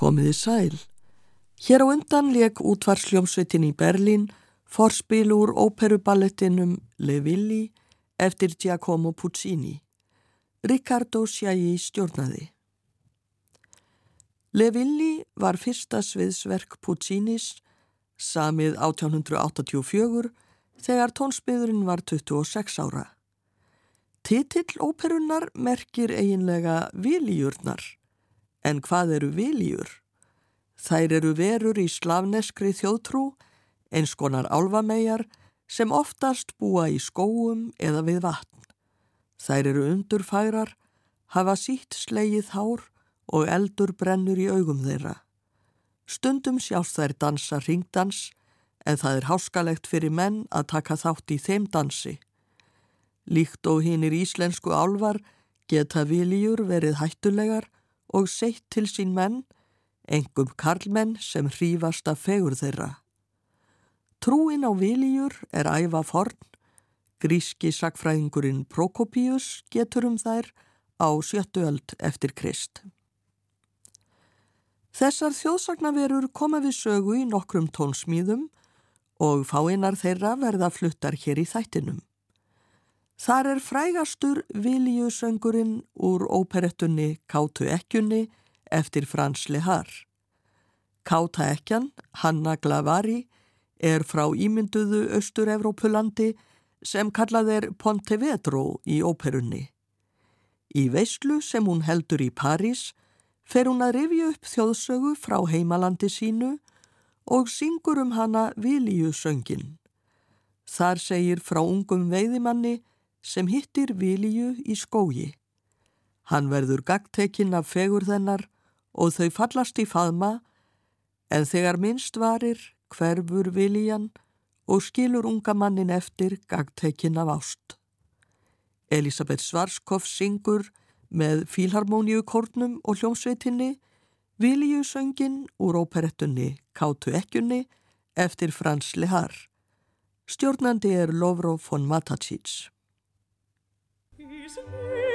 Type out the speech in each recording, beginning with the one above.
Komiði sæl. Hér á undan leik útvarsljómsveitin í Berlín forspil úr óperuballettinum Le Villi eftir Giacomo Puccini. Riccardo Sciai stjórnaði. Le Villi var fyrsta sviðsverk Puccinis samið 1884 þegar tónsbyðurinn var 26 ára. Titill óperunnar merkir eiginlega viljurnar. En hvað eru viljur? Þær eru verur í slavneskri þjóðtrú, eins konar álvamegar sem oftast búa í skóum eða við vatn. Þær eru undurfærar, hafa sítt slegið hár og eldur brennur í augum þeirra. Stundum sjást þær dansa ringdans en það er háskalegt fyrir menn að taka þátt í þeim dansi. Líkt og hinnir íslensku álvar geta viljur verið hættulegar og seitt til sín menn, engum karlmenn sem hrífast af fegur þeirra. Trúin á viljur er æfa forn, gríski sakfræðingurinn Prokopius getur um þær á sjöttu öld eftir Krist. Þessar þjóðsagnaverur koma við sögu í nokkrum tónsmýðum og fáinnar þeirra verða fluttar hér í þættinum. Þar er frægastur Viljusöngurinn úr óperettunni Kátu ekkjunni eftir Frans Lehar. Káta ekkjan, Hanna Glavari, er frá ímynduðu Östur-Evrópulandi sem kallað er Pontevedro í óperunni. Í veislu sem hún heldur í París fer hún að rifja upp þjóðsögu frá heimalandi sínu og syngur um hana Viljusöngin. Þar segir frá ungum veiðimanni sem hittir Vilíu í skógi. Hann verður gagtekinn af fegur þennar og þau fallast í faðma en þegar minnst varir hverfur Vilíjan og skilur unga mannin eftir gagtekinn af ást. Elisabeth Svarskov syngur með fílharmoníu kórnum og hljómsveitinni Vilíu söngin úr óperettunni Kátu ekkjunni eftir Frans Lehar. Stjórnandi er Lovro von Matacic. is near.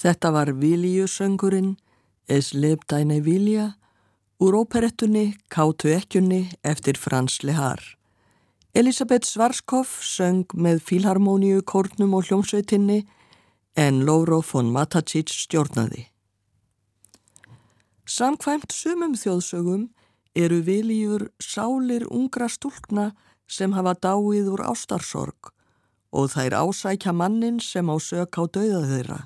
Þetta var Viljusöngurinn, Es leb deine vilja, úr óperettunni Kátu ekkjunni eftir Frans Lehar. Elisabeth Svarskov söng með filharmoníu kórnum og hljómsveitinni en Lóro von Matacic stjórnaði. Samkvæmt sumum þjóðsögum eru viljur sálir ungra stúlkna sem hafa dáið úr ástarsorg og þær ásækja mannin sem á sök á dauða þeirra.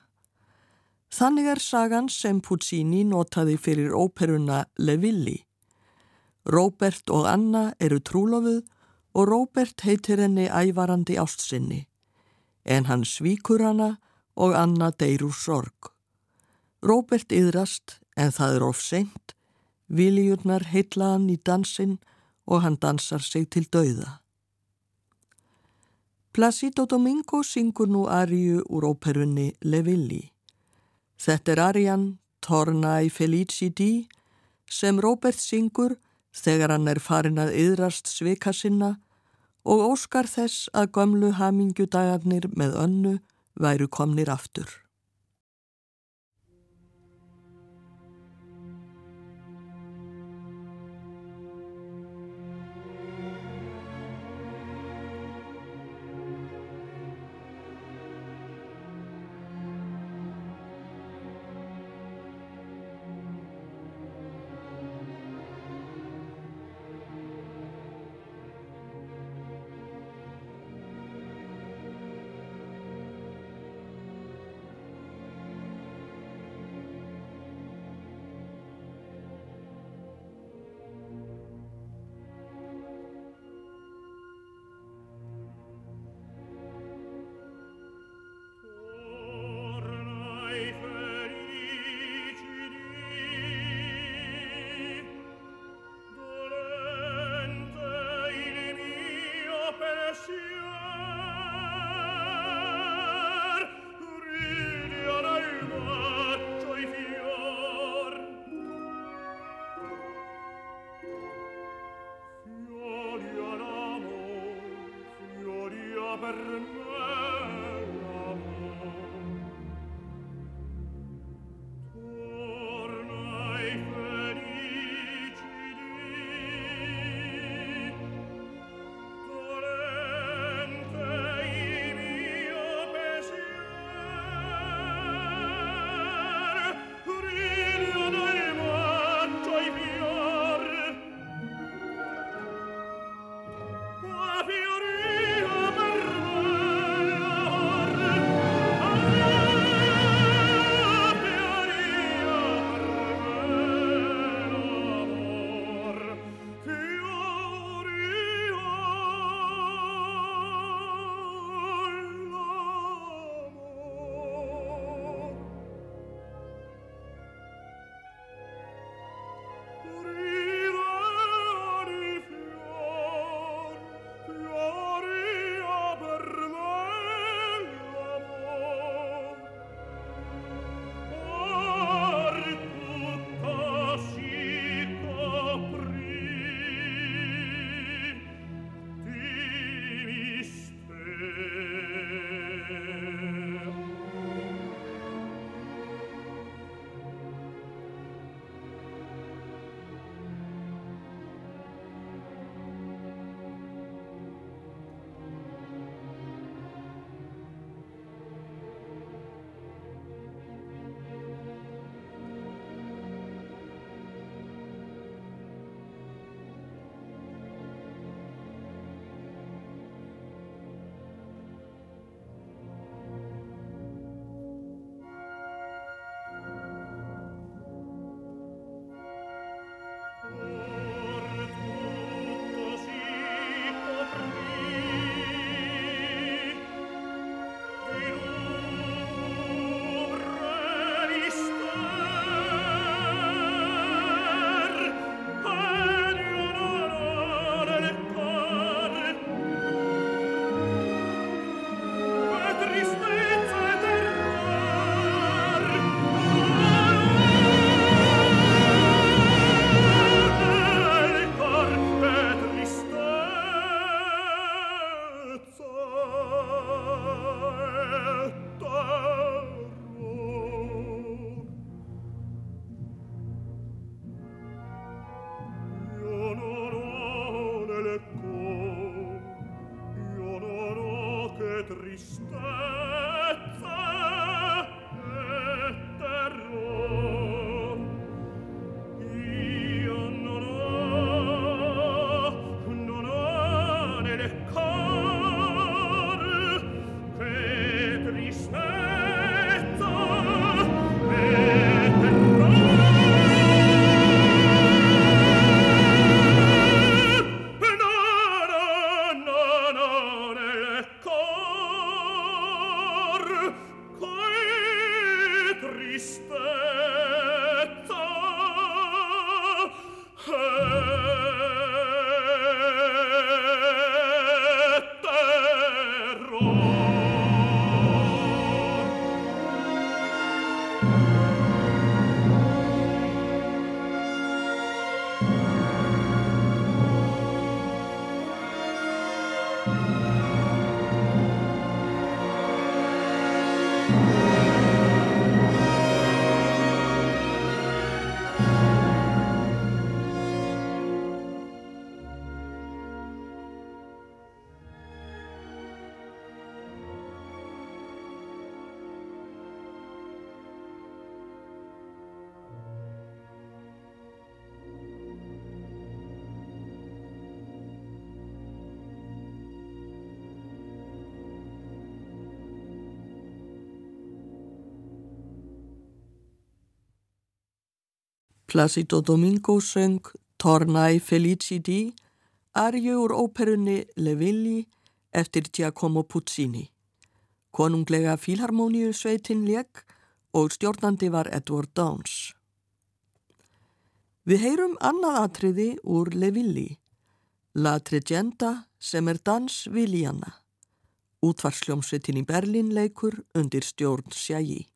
Þannig er sagan sem Puccini notaði fyrir óperuna Le Villi. Róbert og Anna eru trúlofuð og Róbert heitir henni ævarandi ástsinni. En hann svíkur hana og Anna deyr úr sorg. Róbert yðrast en það er of seint. Viljurnar heitla hann í dansinn og hann dansar sig til dauða. Placido Domingo syngur nú ariu úr óperunni Le Villi. Þetta er Arjan Tornai Felicidi sem Róbert syngur þegar hann er farin að yðrast svika sinna og óskar þess að gömlu hamingjudagarnir með önnu væru komnir aftur. Placido Domingo söng Tornai Felicidi, arju úr óperunni Le Villi eftir Giacomo Puccini. Konunglega fílharmoníu sveitin legg og stjórnandi var Edward Downes. Við heyrum annað atriði úr Le Villi, La Tregenda sem er dans Viljanna. Útvarsljómsveitin í Berlin leikur undir stjórn Sjægi.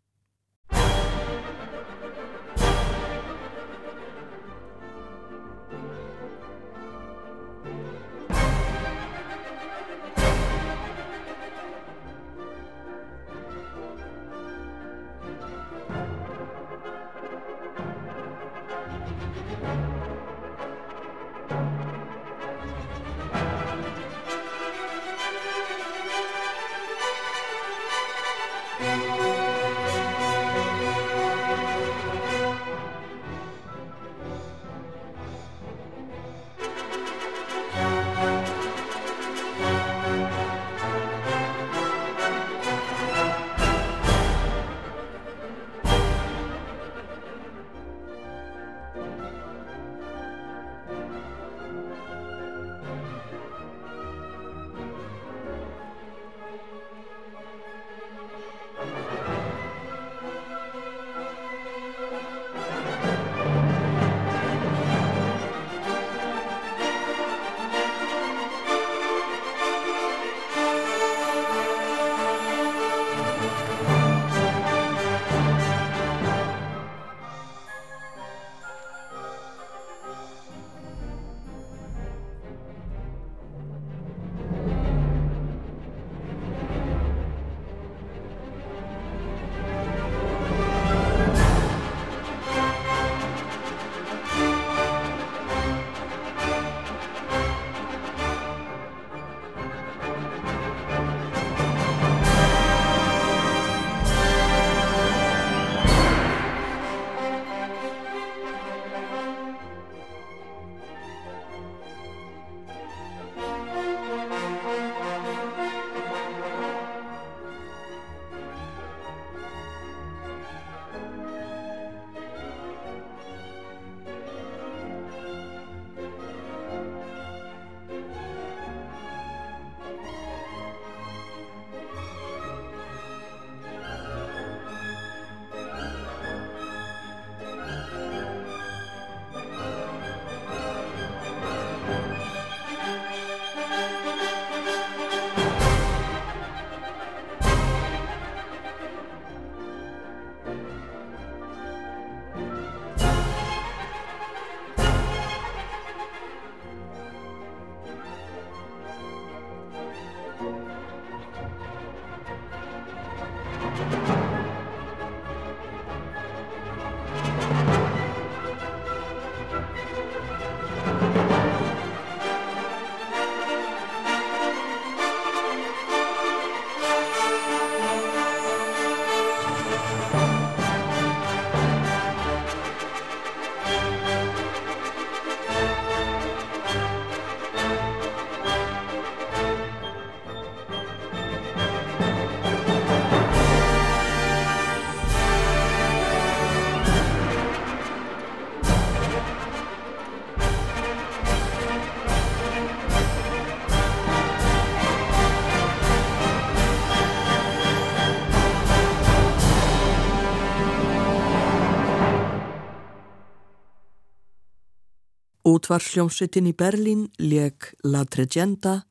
Útvarsljómsveitin í Berlín leg La Tregenda,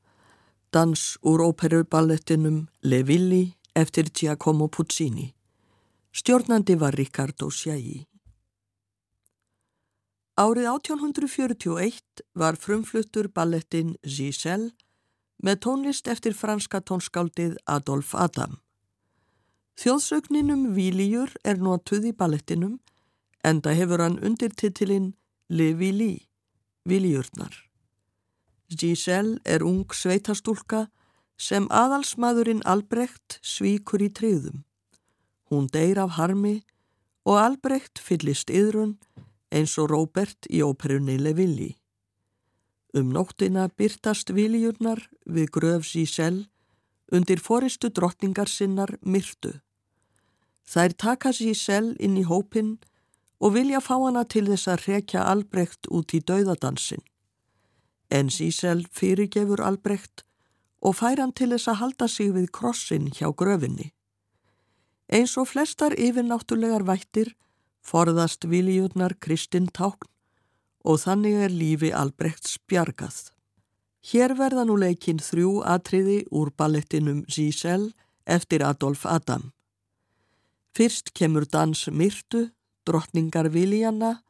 dans úr óperuballettinum Le Villi eftir Giacomo Puccini. Stjórnandi var Riccardo Sciai. Árið 1841 var frumfluttur ballettin Giselle með tónlist eftir franska tónskáldið Adolf Adam. Þjóðsögninum Vílijur er notuð í ballettinum enda hefur hann undirtitilinn Le Vili viljurnar. Giselle er ung sveitastúlka sem aðalsmaðurinn Albrecht svíkur í triðum. Hún deyr af harmi og Albrecht fyllist yðrun eins og Robert í óperunni Levilli. Um nóttina byrtast viljurnar við gröf Giselle undir foristu drottningar sinnar myrtu. Þær taka Giselle inn í hópin og vilja fá hana til þess að rekja Albrekt út í dauðadansin. En Sísel fyrirgefur Albrekt og fær hann til þess að halda sig við krossin hjá gröfinni. Eins og flestar yfirnáttúlegar vættir forðast viljurnar Kristinn tákn og þannig er lífi Albrekts bjargað. Hér verða nú leikinn þrjú atriði úr ballettinum Sísel eftir Adolf Adam. Fyrst kemur dans Myrtu, drottningar Viljanna,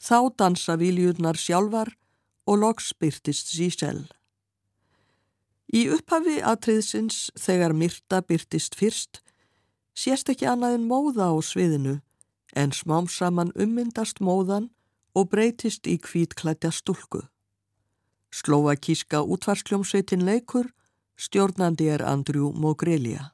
þá dansa Viljurnar sjálfar og loks byrtist Sísel. Í upphafi atriðsins þegar Myrta byrtist fyrst sést ekki annað en móða á sviðinu en smám saman ummyndast móðan og breytist í kvítklætja stúlku. Slovakíska útvarsljómsveitin leikur, stjórnandi er Andrew Mogrelia.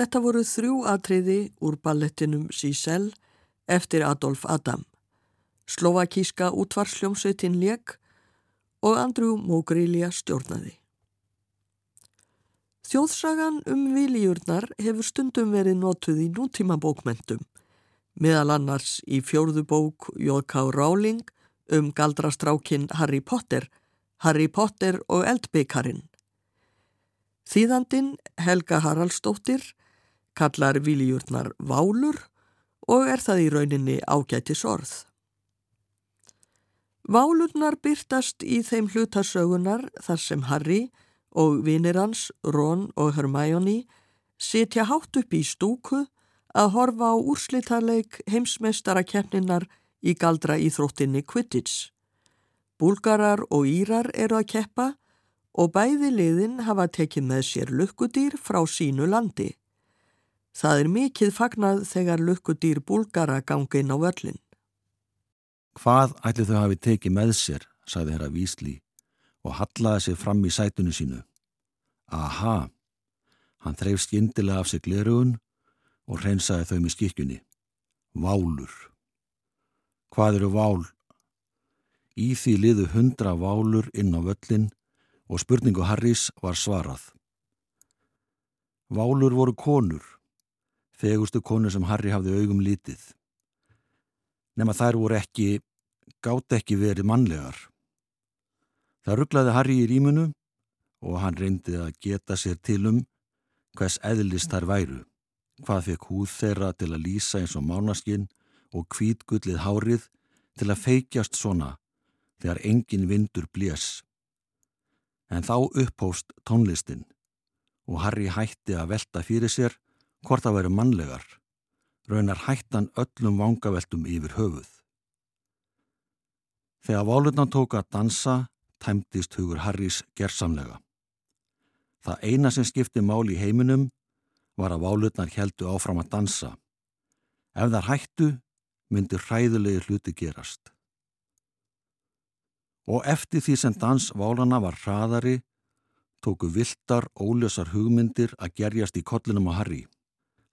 Þetta voru þrjú atriði úr ballettinum Sísel eftir Adolf Adam. Slovakíska útvarsljómsveitin Leg og Andrew Mogrilja stjórnaði. Þjóðsagan um viljurnar hefur stundum verið notuð í nútíma bókmentum, meðal annars í fjórðu bók J.K. Rowling um galdrastrákin Harry Potter, Harry Potter og Eldbyggarinn. Þýðandin Helga Haraldsdóttir kallar viljurnar Válur og er það í rauninni ágætis orð. Válurnar byrtast í þeim hlutasögunar þar sem Harry og vinir hans, Ron og Hermione, sitja hátt upp í stúku að horfa á úrslítarleik heimsmeistara keppninar í galdra íþróttinni Quidditch. Búlgarar og Írar eru að keppa og bæði liðin hafa tekið með sér lukkudýr frá sínu landi. Það er mikið fagnað þegar lukkudýr búlgara gangi inn á völlin. Hvað ætli þau hafi tekið með sér, sagði herra Vísli og hallaði sig fram í sætunni sínu. Aha, hann þreif skindilega af sig glerugun og hreinsaði þau með skikkjunni. Válur. Hvað eru vál? Í því liðu hundra válur inn á völlin og spurningu Harrys var svarað. Válur voru konur, fegustu konur sem Harry hafði augum lítið. Nefn að þær voru ekki, gátt ekki verið mannlegar. Það rugglaði Harry í rýmunu og hann reyndi að geta sér til um hvers eðlist þær væru, hvað fekk húð þeirra til að lýsa eins og mánaskinn og kvítgullið hárið til að feikjast svona þegar engin vindur blés. En þá upphóst tónlistin og Harry hætti að velta fyrir sér hvort það væri mannlegar, raunar hættan öllum vangaveltum yfir höfuð. Þegar válutnan tók að dansa tæmtist hugur Harrys gerðsamlega. Það eina sem skipti mál í heiminum var að válutnar heldu áfram að dansa. Ef þar hættu, myndi hræðulegi hluti gerast. Og eftir því sem dansválana var hraðari, tóku viltar, ólösar hugmyndir að gerjast í kollinum á Harry.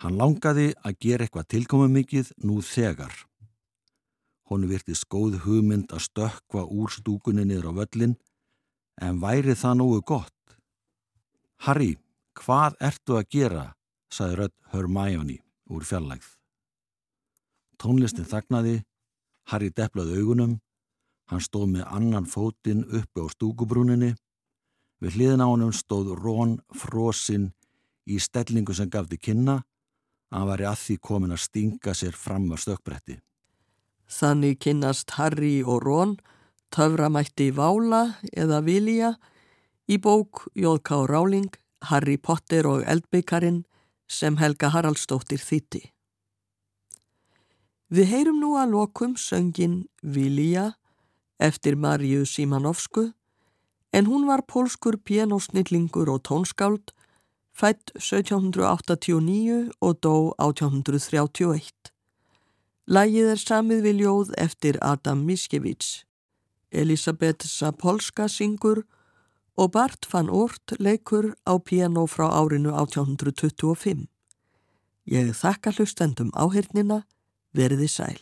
Hann langaði að gera eitthvað tilkomumikið nú þegar. Honu virtist góð hugmynd að stökka úr stúkunni niður á völlin, en væri það nógu gott? Harry, hvað ertu að gera? saði rödd Hermione úr fjallægð. Tónlistin þagnaði, Harry deplaði augunum, hann stóð með annan fótinn uppi á stúkubrúninni, við hliðin á honum stóð Rón frosinn í stellingu sem gaf til kynna, hann var í að því komin að stinga sér fram á stökkbretti. Þannig kynnast Harry og Rón töframætti Vála eða Vilja í bók Jóðká Ráling, Harry Potter og Eldbyggarinn sem Helga Haraldsdóttir þýtti. Við heyrum nú að lokum söngin Vilja eftir Marju Simanovsku en hún var pólskur pianosnillingur og tónskáld fætt 1789 og dó 1831. Lægið er samið við ljóð eftir Adam Miskevits. Elisabeth Sapolska syngur og Bart van Oort leikur á piano frá árinu 1825. Ég þakka hlustendum áhyrnina, verði sæl.